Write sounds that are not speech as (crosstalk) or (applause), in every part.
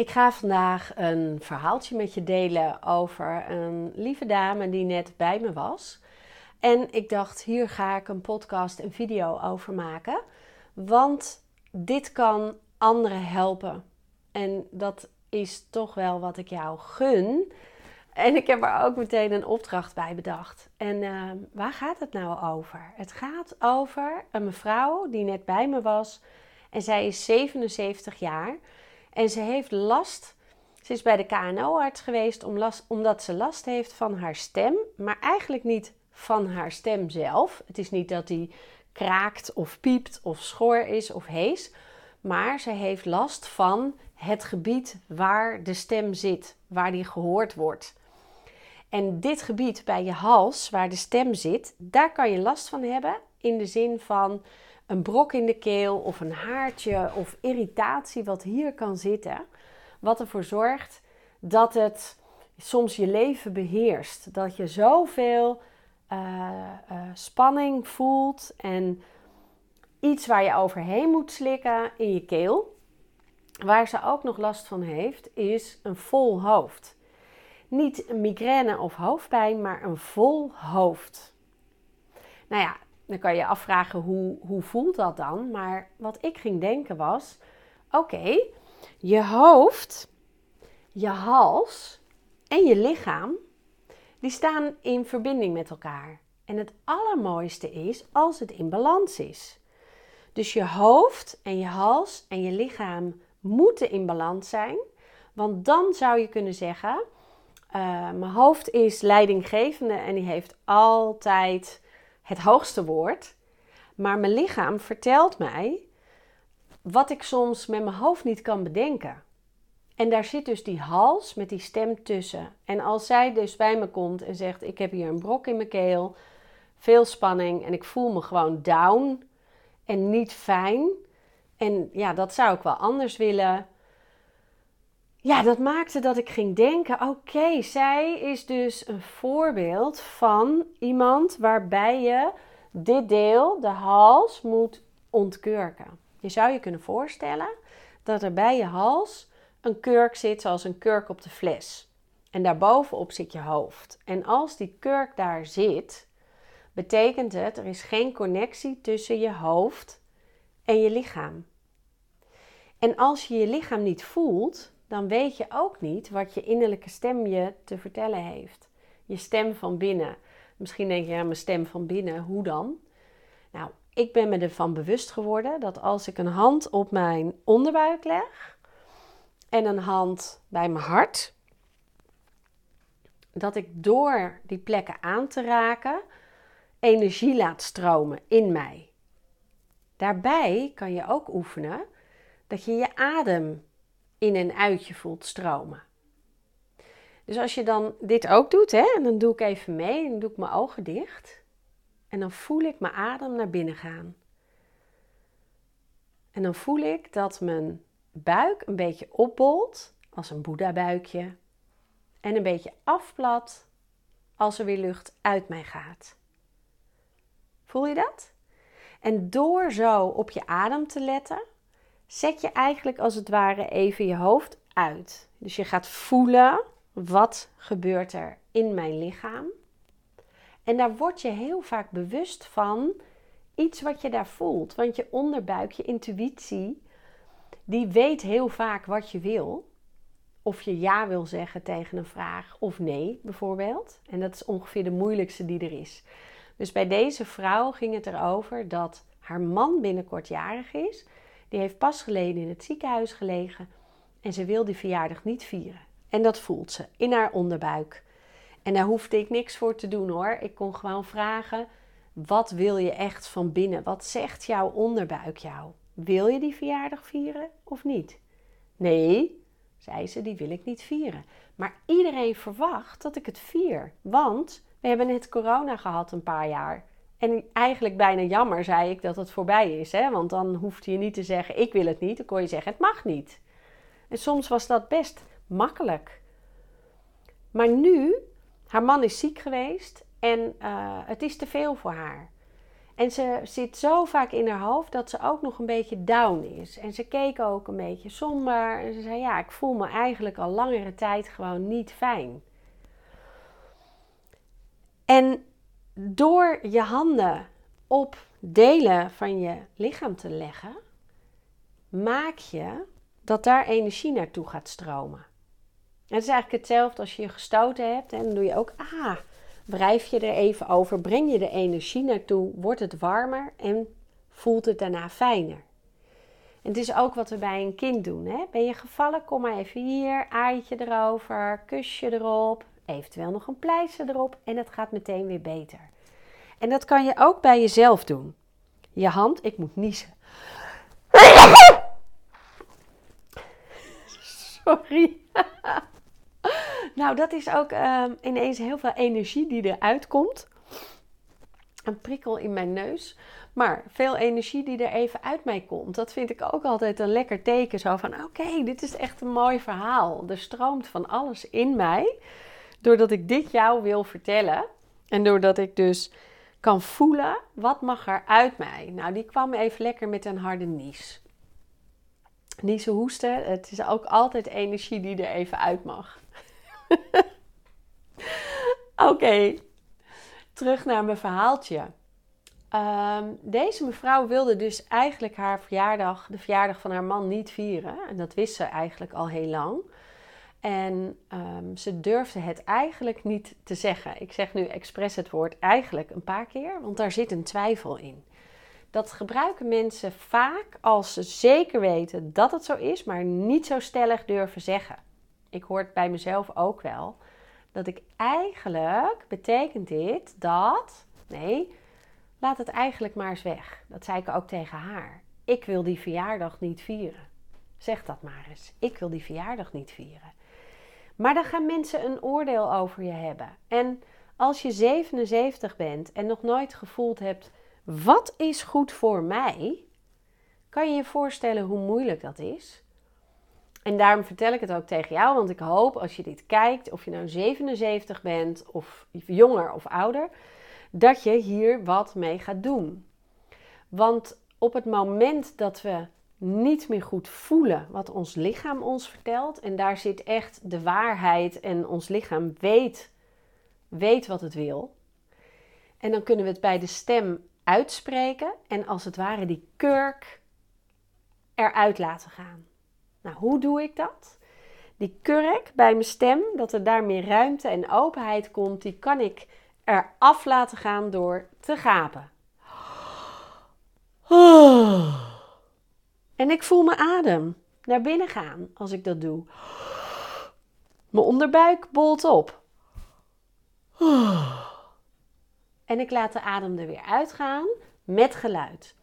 Ik ga vandaag een verhaaltje met je delen over een lieve dame die net bij me was. En ik dacht, hier ga ik een podcast en video over maken. Want dit kan anderen helpen. En dat is toch wel wat ik jou gun. En ik heb er ook meteen een opdracht bij bedacht. En uh, waar gaat het nou over? Het gaat over een mevrouw die net bij me was. En zij is 77 jaar. En ze heeft last. Ze is bij de KNO-arts geweest om last, omdat ze last heeft van haar stem. Maar eigenlijk niet van haar stem zelf. Het is niet dat die kraakt of piept of schor is of hees. Maar ze heeft last van het gebied waar de stem zit, waar die gehoord wordt. En dit gebied bij je hals, waar de stem zit, daar kan je last van hebben in de zin van een brok in de keel of een haartje of irritatie wat hier kan zitten, wat ervoor zorgt dat het soms je leven beheerst. Dat je zoveel uh, spanning voelt en iets waar je overheen moet slikken in je keel. Waar ze ook nog last van heeft, is een vol hoofd. Niet migraine of hoofdpijn, maar een vol hoofd. Nou ja, dan kan je je afvragen hoe, hoe voelt dat dan? Maar wat ik ging denken was: oké, je hoofd, je hals en je lichaam, die staan in verbinding met elkaar. En het allermooiste is als het in balans is. Dus je hoofd en je hals en je lichaam moeten in balans zijn. Want dan zou je kunnen zeggen: uh, mijn hoofd is leidinggevende en die heeft altijd het hoogste woord. Maar mijn lichaam vertelt mij wat ik soms met mijn hoofd niet kan bedenken. En daar zit dus die hals met die stem tussen. En als zij dus bij me komt en zegt: Ik heb hier een brok in mijn keel, veel spanning en ik voel me gewoon down en niet fijn. En ja, dat zou ik wel anders willen. Ja, dat maakte dat ik ging denken: oké, zij is dus een voorbeeld van iemand waarbij je dit deel, de hals, moet ontkurken. Je zou je kunnen voorstellen dat er bij je hals een kurk zit, zoals een kurk op de fles. En daarbovenop zit je hoofd. En als die kurk daar zit, betekent het er is geen connectie tussen je hoofd en je lichaam. En als je je lichaam niet voelt, dan weet je ook niet wat je innerlijke stem je te vertellen heeft. Je stem van binnen. Misschien denk je, ja, mijn stem van binnen, hoe dan? Nou, ik ben me ervan bewust geworden dat als ik een hand op mijn onderbuik leg en een hand bij mijn hart, dat ik door die plekken aan te raken energie laat stromen in mij. Daarbij kan je ook oefenen dat je je adem in en uit je voelt stromen. Dus als je dan dit ook doet, hè, en dan doe ik even mee, dan doe ik mijn ogen dicht. En dan voel ik mijn adem naar binnen gaan. En dan voel ik dat mijn buik een beetje opbolt, als een Boeddha-buikje. En een beetje afplat, als er weer lucht uit mij gaat. Voel je dat? En door zo op je adem te letten, zet je eigenlijk als het ware even je hoofd uit. Dus je gaat voelen wat gebeurt er in mijn lichaam. En daar word je heel vaak bewust van iets wat je daar voelt. Want je onderbuik, je intuïtie, die weet heel vaak wat je wil. Of je ja wil zeggen tegen een vraag of nee, bijvoorbeeld. En dat is ongeveer de moeilijkste die er is. Dus bij deze vrouw ging het erover dat haar man binnenkort jarig is. Die heeft pas geleden in het ziekenhuis gelegen en ze wil die verjaardag niet vieren. En dat voelt ze in haar onderbuik. En daar hoefde ik niks voor te doen hoor. Ik kon gewoon vragen: wat wil je echt van binnen? Wat zegt jouw onderbuik jou? Wil je die verjaardag vieren of niet? Nee, zei ze, die wil ik niet vieren. Maar iedereen verwacht dat ik het vier. Want we hebben net corona gehad een paar jaar. En eigenlijk bijna jammer zei ik dat het voorbij is. Hè? Want dan hoefde je niet te zeggen, ik wil het niet. Dan kon je zeggen, het mag niet. En soms was dat best makkelijk. Maar nu, haar man is ziek geweest en uh, het is te veel voor haar. En ze zit zo vaak in haar hoofd dat ze ook nog een beetje down is. En ze keek ook een beetje somber. En ze zei: Ja, ik voel me eigenlijk al langere tijd gewoon niet fijn. En door je handen op delen van je lichaam te leggen, maak je dat daar energie naartoe gaat stromen. het is eigenlijk hetzelfde als je je gestoten hebt. En dan doe je ook, ah, wrijf je er even over, breng je de energie naartoe, wordt het warmer en voelt het daarna fijner. Het is ook wat we bij een kind doen. Hè? Ben je gevallen? Kom maar even hier, aaitje erover, kusje erop, eventueel nog een pleister erop en het gaat meteen weer beter. En dat kan je ook bij jezelf doen. Je hand, ik moet niezen. (laughs) Sorry. (laughs) nou, dat is ook um, ineens heel veel energie die eruit komt. Een prikkel in mijn neus. Maar veel energie die er even uit mij komt. Dat vind ik ook altijd een lekker teken. Zo van: oké, dit is echt een mooi verhaal. Er stroomt van alles in mij. Doordat ik dit jou wil vertellen. En doordat ik dus kan voelen, wat mag er uit mij? Nou, die kwam even lekker met een harde nies. Niezen, hoesten, het is ook altijd energie die er even uit mag. (laughs) Oké, terug naar mijn verhaaltje. Ehm, deze mevrouw wilde dus eigenlijk haar verjaardag, de verjaardag van haar man, niet vieren. En dat wist ze eigenlijk al heel lang. En um, ze durfde het eigenlijk niet te zeggen. Ik zeg nu expres het woord eigenlijk een paar keer, want daar zit een twijfel in. Dat gebruiken mensen vaak als ze zeker weten dat het zo is, maar niet zo stellig durven zeggen. Ik hoor het bij mezelf ook wel. Dat ik eigenlijk betekent dit dat. Nee, laat het eigenlijk maar eens weg. Dat zei ik ook tegen haar. Ik wil die verjaardag niet vieren. Zeg dat maar eens. Ik wil die verjaardag niet vieren. Maar dan gaan mensen een oordeel over je hebben. En als je 77 bent en nog nooit gevoeld hebt: wat is goed voor mij? Kan je je voorstellen hoe moeilijk dat is? En daarom vertel ik het ook tegen jou, want ik hoop als je dit kijkt, of je nou 77 bent of jonger of ouder, dat je hier wat mee gaat doen. Want op het moment dat we niet meer goed voelen wat ons lichaam ons vertelt. En daar zit echt de waarheid en ons lichaam weet, weet wat het wil. En dan kunnen we het bij de stem uitspreken en als het ware die kurk eruit laten gaan. Nou, hoe doe ik dat? Die kurk bij mijn stem, dat er daar meer ruimte en openheid komt, die kan ik eraf laten gaan door te gapen. (sighs) En ik voel mijn adem naar binnen gaan als ik dat doe. Mijn onderbuik bolt op. En ik laat de adem er weer uitgaan met geluid.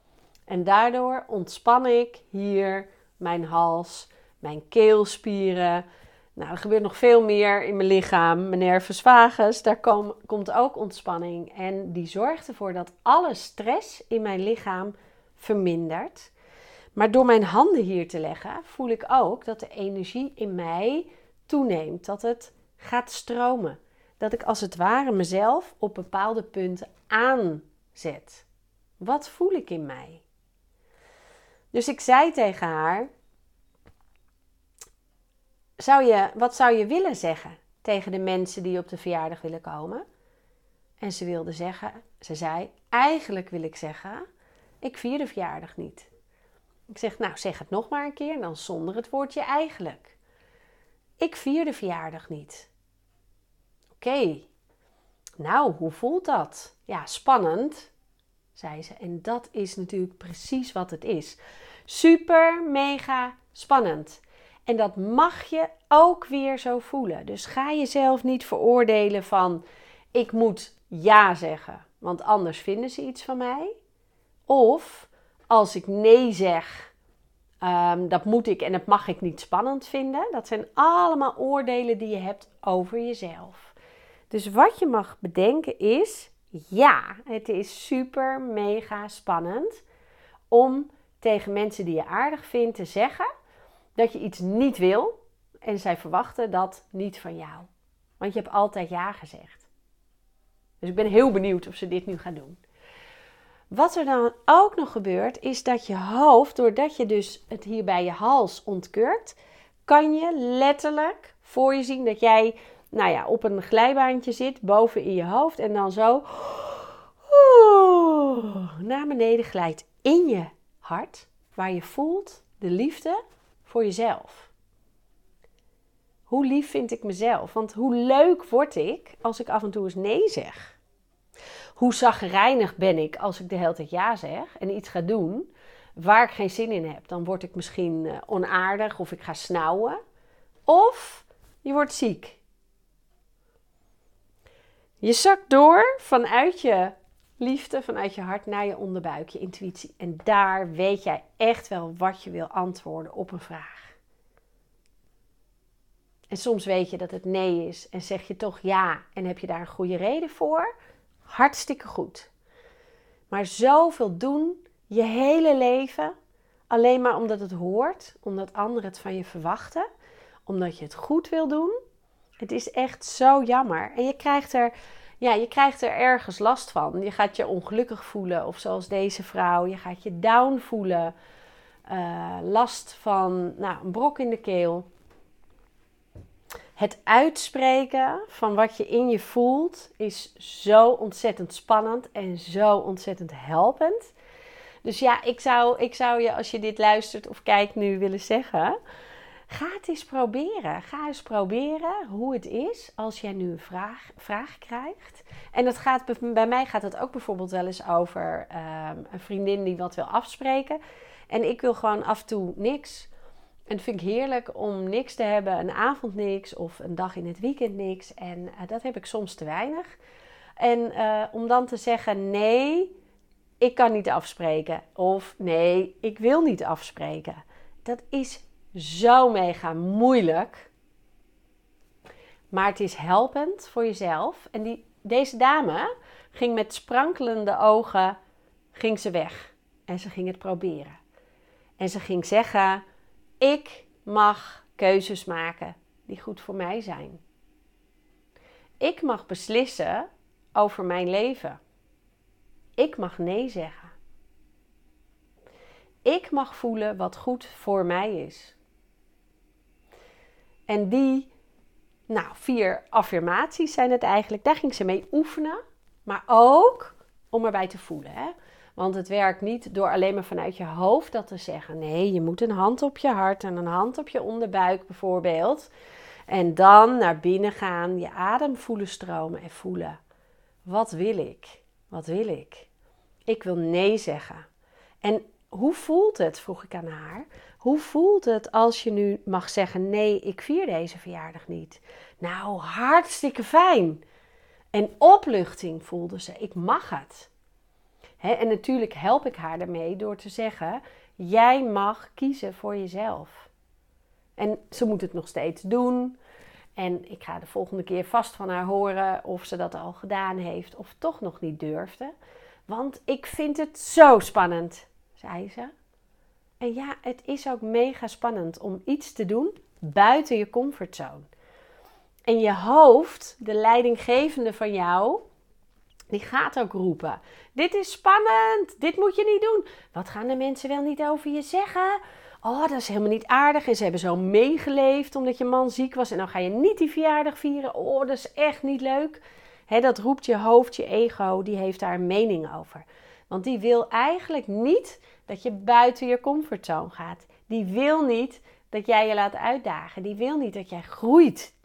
En daardoor ontspan ik hier mijn hals, mijn keelspieren. Nou, er gebeurt nog veel meer in mijn lichaam. Mijn nervus vagus, daar komt ook ontspanning. En die zorgt ervoor dat alle stress in mijn lichaam vermindert. Maar door mijn handen hier te leggen, voel ik ook dat de energie in mij toeneemt. Dat het gaat stromen. Dat ik als het ware mezelf op bepaalde punten aanzet. Wat voel ik in mij? Dus ik zei tegen haar: zou je, Wat zou je willen zeggen tegen de mensen die op de verjaardag willen komen? En ze wilde zeggen: Ze zei: Eigenlijk wil ik zeggen, ik vier de verjaardag niet. Ik zeg, nou zeg het nog maar een keer, dan zonder het woordje eigenlijk. Ik vier de verjaardag niet. Oké, nou, hoe voelt dat? Ja, spannend, zei ze. En dat is natuurlijk precies wat het is. Super, mega spannend. En dat mag je ook weer zo voelen. Dus ga jezelf niet veroordelen van ik moet ja zeggen, want anders vinden ze iets van mij. Of als ik nee zeg, um, dat moet ik en dat mag ik niet spannend vinden. Dat zijn allemaal oordelen die je hebt over jezelf. Dus wat je mag bedenken is: ja, het is super mega spannend om tegen mensen die je aardig vindt te zeggen dat je iets niet wil en zij verwachten dat niet van jou. Want je hebt altijd ja gezegd. Dus ik ben heel benieuwd of ze dit nu gaan doen. Wat er dan ook nog gebeurt, is dat je hoofd, doordat je dus het hier bij je hals ontkurkt, kan je letterlijk voor je zien dat jij nou ja, op een glijbaantje zit, boven in je hoofd en dan zo naar beneden glijdt in je hart, waar je voelt de liefde voor jezelf. Hoe lief vind ik mezelf? Want hoe leuk word ik als ik af en toe eens nee zeg? Hoe zagrijnig ben ik als ik de hele tijd ja zeg en iets ga doen waar ik geen zin in heb? Dan word ik misschien eh, onaardig of ik ga snauwen. Of je wordt ziek. Je zakt door vanuit je liefde, vanuit je hart naar je onderbuik, je intuïtie. En daar weet jij echt wel wat je wil antwoorden op een vraag. En soms weet je dat het nee is en zeg je toch ja en heb je daar een goede reden voor. Hartstikke goed. Maar zoveel doen je hele leven alleen maar omdat het hoort, omdat anderen het van je verwachten, omdat je het goed wil doen. Het is echt zo jammer. En je krijgt er, ja, je krijgt er ergens last van. Je gaat je ongelukkig voelen, of zoals deze vrouw, je gaat je down voelen. Uh, last van nou, een brok in de keel. Het uitspreken van wat je in je voelt is zo ontzettend spannend en zo ontzettend helpend. Dus ja, ik zou, ik zou je als je dit luistert of kijkt nu willen zeggen. Ga het eens proberen. Ga eens proberen hoe het is als jij nu een vraag, vraag krijgt. En dat gaat, bij mij gaat het ook bijvoorbeeld wel eens over ehm, een vriendin die wat wil afspreken. En ik wil gewoon af en toe niks. En het vind ik heerlijk om niks te hebben, een avond niks of een dag in het weekend niks. En eh, dat heb ik soms te weinig. En uh, om dan te zeggen: nee, ik kan niet afspreken. Of nee, ik wil niet afspreken. Dat is zo mega moeilijk. Maar het is helpend voor jezelf. En die, deze dame ging met sprankelende ogen ging ze weg. En ze ging het proberen. En ze ging zeggen ik mag keuzes maken die goed voor mij zijn. Ik mag beslissen over mijn leven. Ik mag nee zeggen. Ik mag voelen wat goed voor mij is. En die, nou, vier affirmaties zijn het eigenlijk. Daar ging ze mee oefenen, maar ook om erbij te voelen. Hè? Want het werkt niet door alleen maar vanuit je hoofd dat te zeggen. Nee, je moet een hand op je hart en een hand op je onderbuik bijvoorbeeld. En dan naar binnen gaan, je adem voelen stromen en voelen. Wat wil ik? Wat wil ik? Ik wil nee zeggen. En hoe voelt het? vroeg ik aan haar. Hoe voelt het als je nu mag zeggen: nee, ik vier deze verjaardag niet? Nou, hartstikke fijn. En opluchting voelde ze. Ik mag het en natuurlijk help ik haar daarmee door te zeggen: jij mag kiezen voor jezelf. En ze moet het nog steeds doen. En ik ga de volgende keer vast van haar horen of ze dat al gedaan heeft of toch nog niet durfde. Want ik vind het zo spannend, zei ze. En ja, het is ook mega spannend om iets te doen buiten je comfortzone. En je hoofd, de leidinggevende van jou, die gaat ook roepen: Dit is spannend, dit moet je niet doen. Wat gaan de mensen wel niet over je zeggen? Oh, dat is helemaal niet aardig. En ze hebben zo meegeleefd omdat je man ziek was. En dan ga je niet die verjaardag vieren. Oh, dat is echt niet leuk. dat roept je hoofd, je ego, die heeft daar een mening over. Want die wil eigenlijk niet dat je buiten je comfortzone gaat. Die wil niet dat jij je laat uitdagen. Die wil niet dat jij groeit.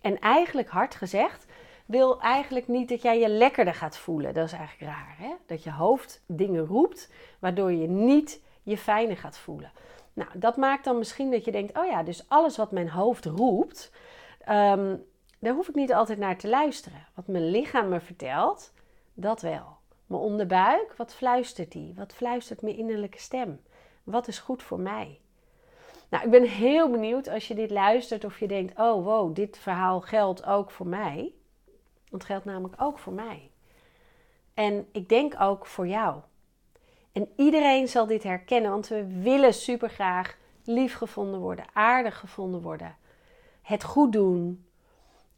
En eigenlijk hard gezegd, wil eigenlijk niet dat jij je lekkerder gaat voelen. Dat is eigenlijk raar, hè? Dat je hoofd dingen roept, waardoor je niet je fijner gaat voelen. Nou, dat maakt dan misschien dat je denkt: oh ja, dus alles wat mijn hoofd roept, ehm, daar hoef ik niet altijd naar te luisteren. Wat mijn lichaam me vertelt, dat wel. Mijn onderbuik, wat fluistert die? Wat fluistert mijn innerlijke stem? Wat is goed voor mij? Nou, ik ben heel benieuwd als je dit luistert of je denkt: oh wow, dit verhaal geldt ook voor mij. Het geldt namelijk ook voor mij. En ik denk ook voor jou. En iedereen zal dit herkennen, want we willen super graag lief gevonden worden, aardig gevonden worden, het goed doen.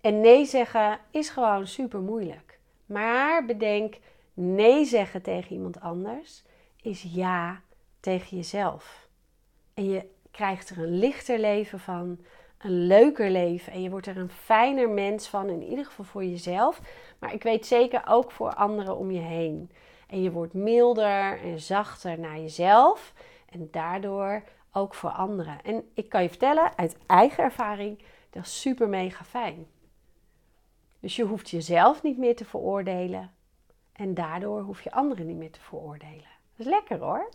En nee zeggen is gewoon super moeilijk. Maar bedenk, Nee zeggen tegen iemand anders is ja tegen jezelf. En je krijgt er een lichter leven van, een leuker leven. En je wordt er een fijner mens van, in ieder geval voor jezelf. Maar ik weet zeker ook voor anderen om je heen. En je wordt milder en zachter naar jezelf. En daardoor ook voor anderen. En ik kan je vertellen uit eigen ervaring, dat is super mega fijn. Dus je hoeft jezelf niet meer te veroordelen. En daardoor hoef je anderen niet meer te veroordelen. Dat is lekker hoor.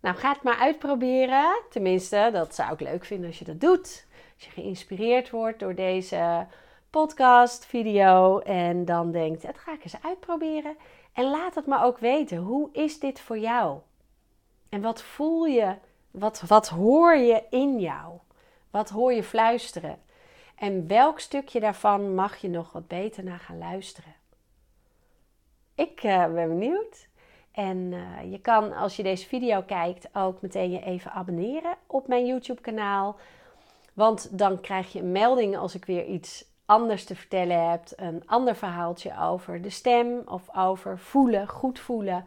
Nou, ga het maar uitproberen. Tenminste, dat zou ik leuk vinden als je dat doet. Als je geïnspireerd wordt door deze podcast, video en dan denkt, het ga ik eens uitproberen. En laat het me ook weten. Hoe is dit voor jou? En wat voel je? Wat, wat hoor je in jou? Wat hoor je fluisteren? En welk stukje daarvan mag je nog wat beter naar gaan luisteren? Ik uh, ben benieuwd. En uh, je kan, als je deze video kijkt, ook meteen je even abonneren op mijn YouTube-kanaal. Want dan krijg je een melding als ik weer iets anders te vertellen heb. Een ander verhaaltje over de stem of over voelen, goed voelen.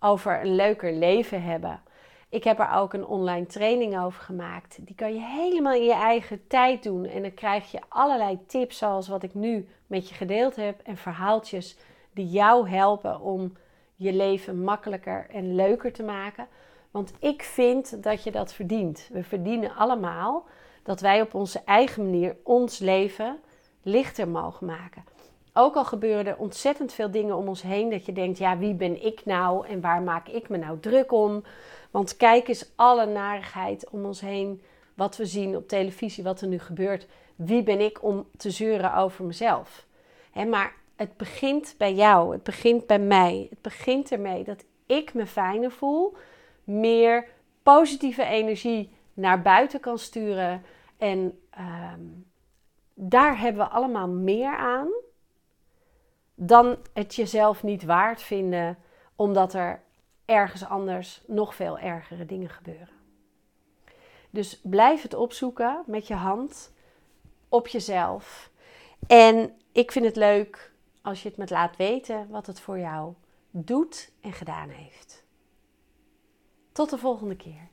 Over een leuker leven hebben. Ik heb er ook een online training over gemaakt. Die kan je helemaal in je eigen tijd doen. En dan krijg je allerlei tips zoals wat ik nu met je gedeeld heb. En verhaaltjes die jou helpen om je leven makkelijker en leuker te maken. Want ik vind dat je dat verdient. We verdienen allemaal dat wij op onze eigen manier ons leven lichter mogen maken. Ook al gebeuren er ontzettend veel dingen om ons heen dat je denkt, ja, wie ben ik nou en waar maak ik me nou druk om? Want kijk eens alle narigheid om ons heen, wat we zien op televisie, wat er nu gebeurt. Wie ben ik om te zeuren over mezelf? maar het begint bij jou, het begint bij mij. Het begint ermee dat ik me fijner voel, meer positieve energie naar buiten kan sturen. En ehm, daar hebben we allemaal meer aan dan het jezelf niet waard vinden, omdat er ergens anders nog veel ergere dingen gebeuren. Dus blijf het opzoeken met je hand op jezelf. En ik vind het leuk als je het me laat weten wat het voor jou doet en gedaan heeft. Tot de volgende keer.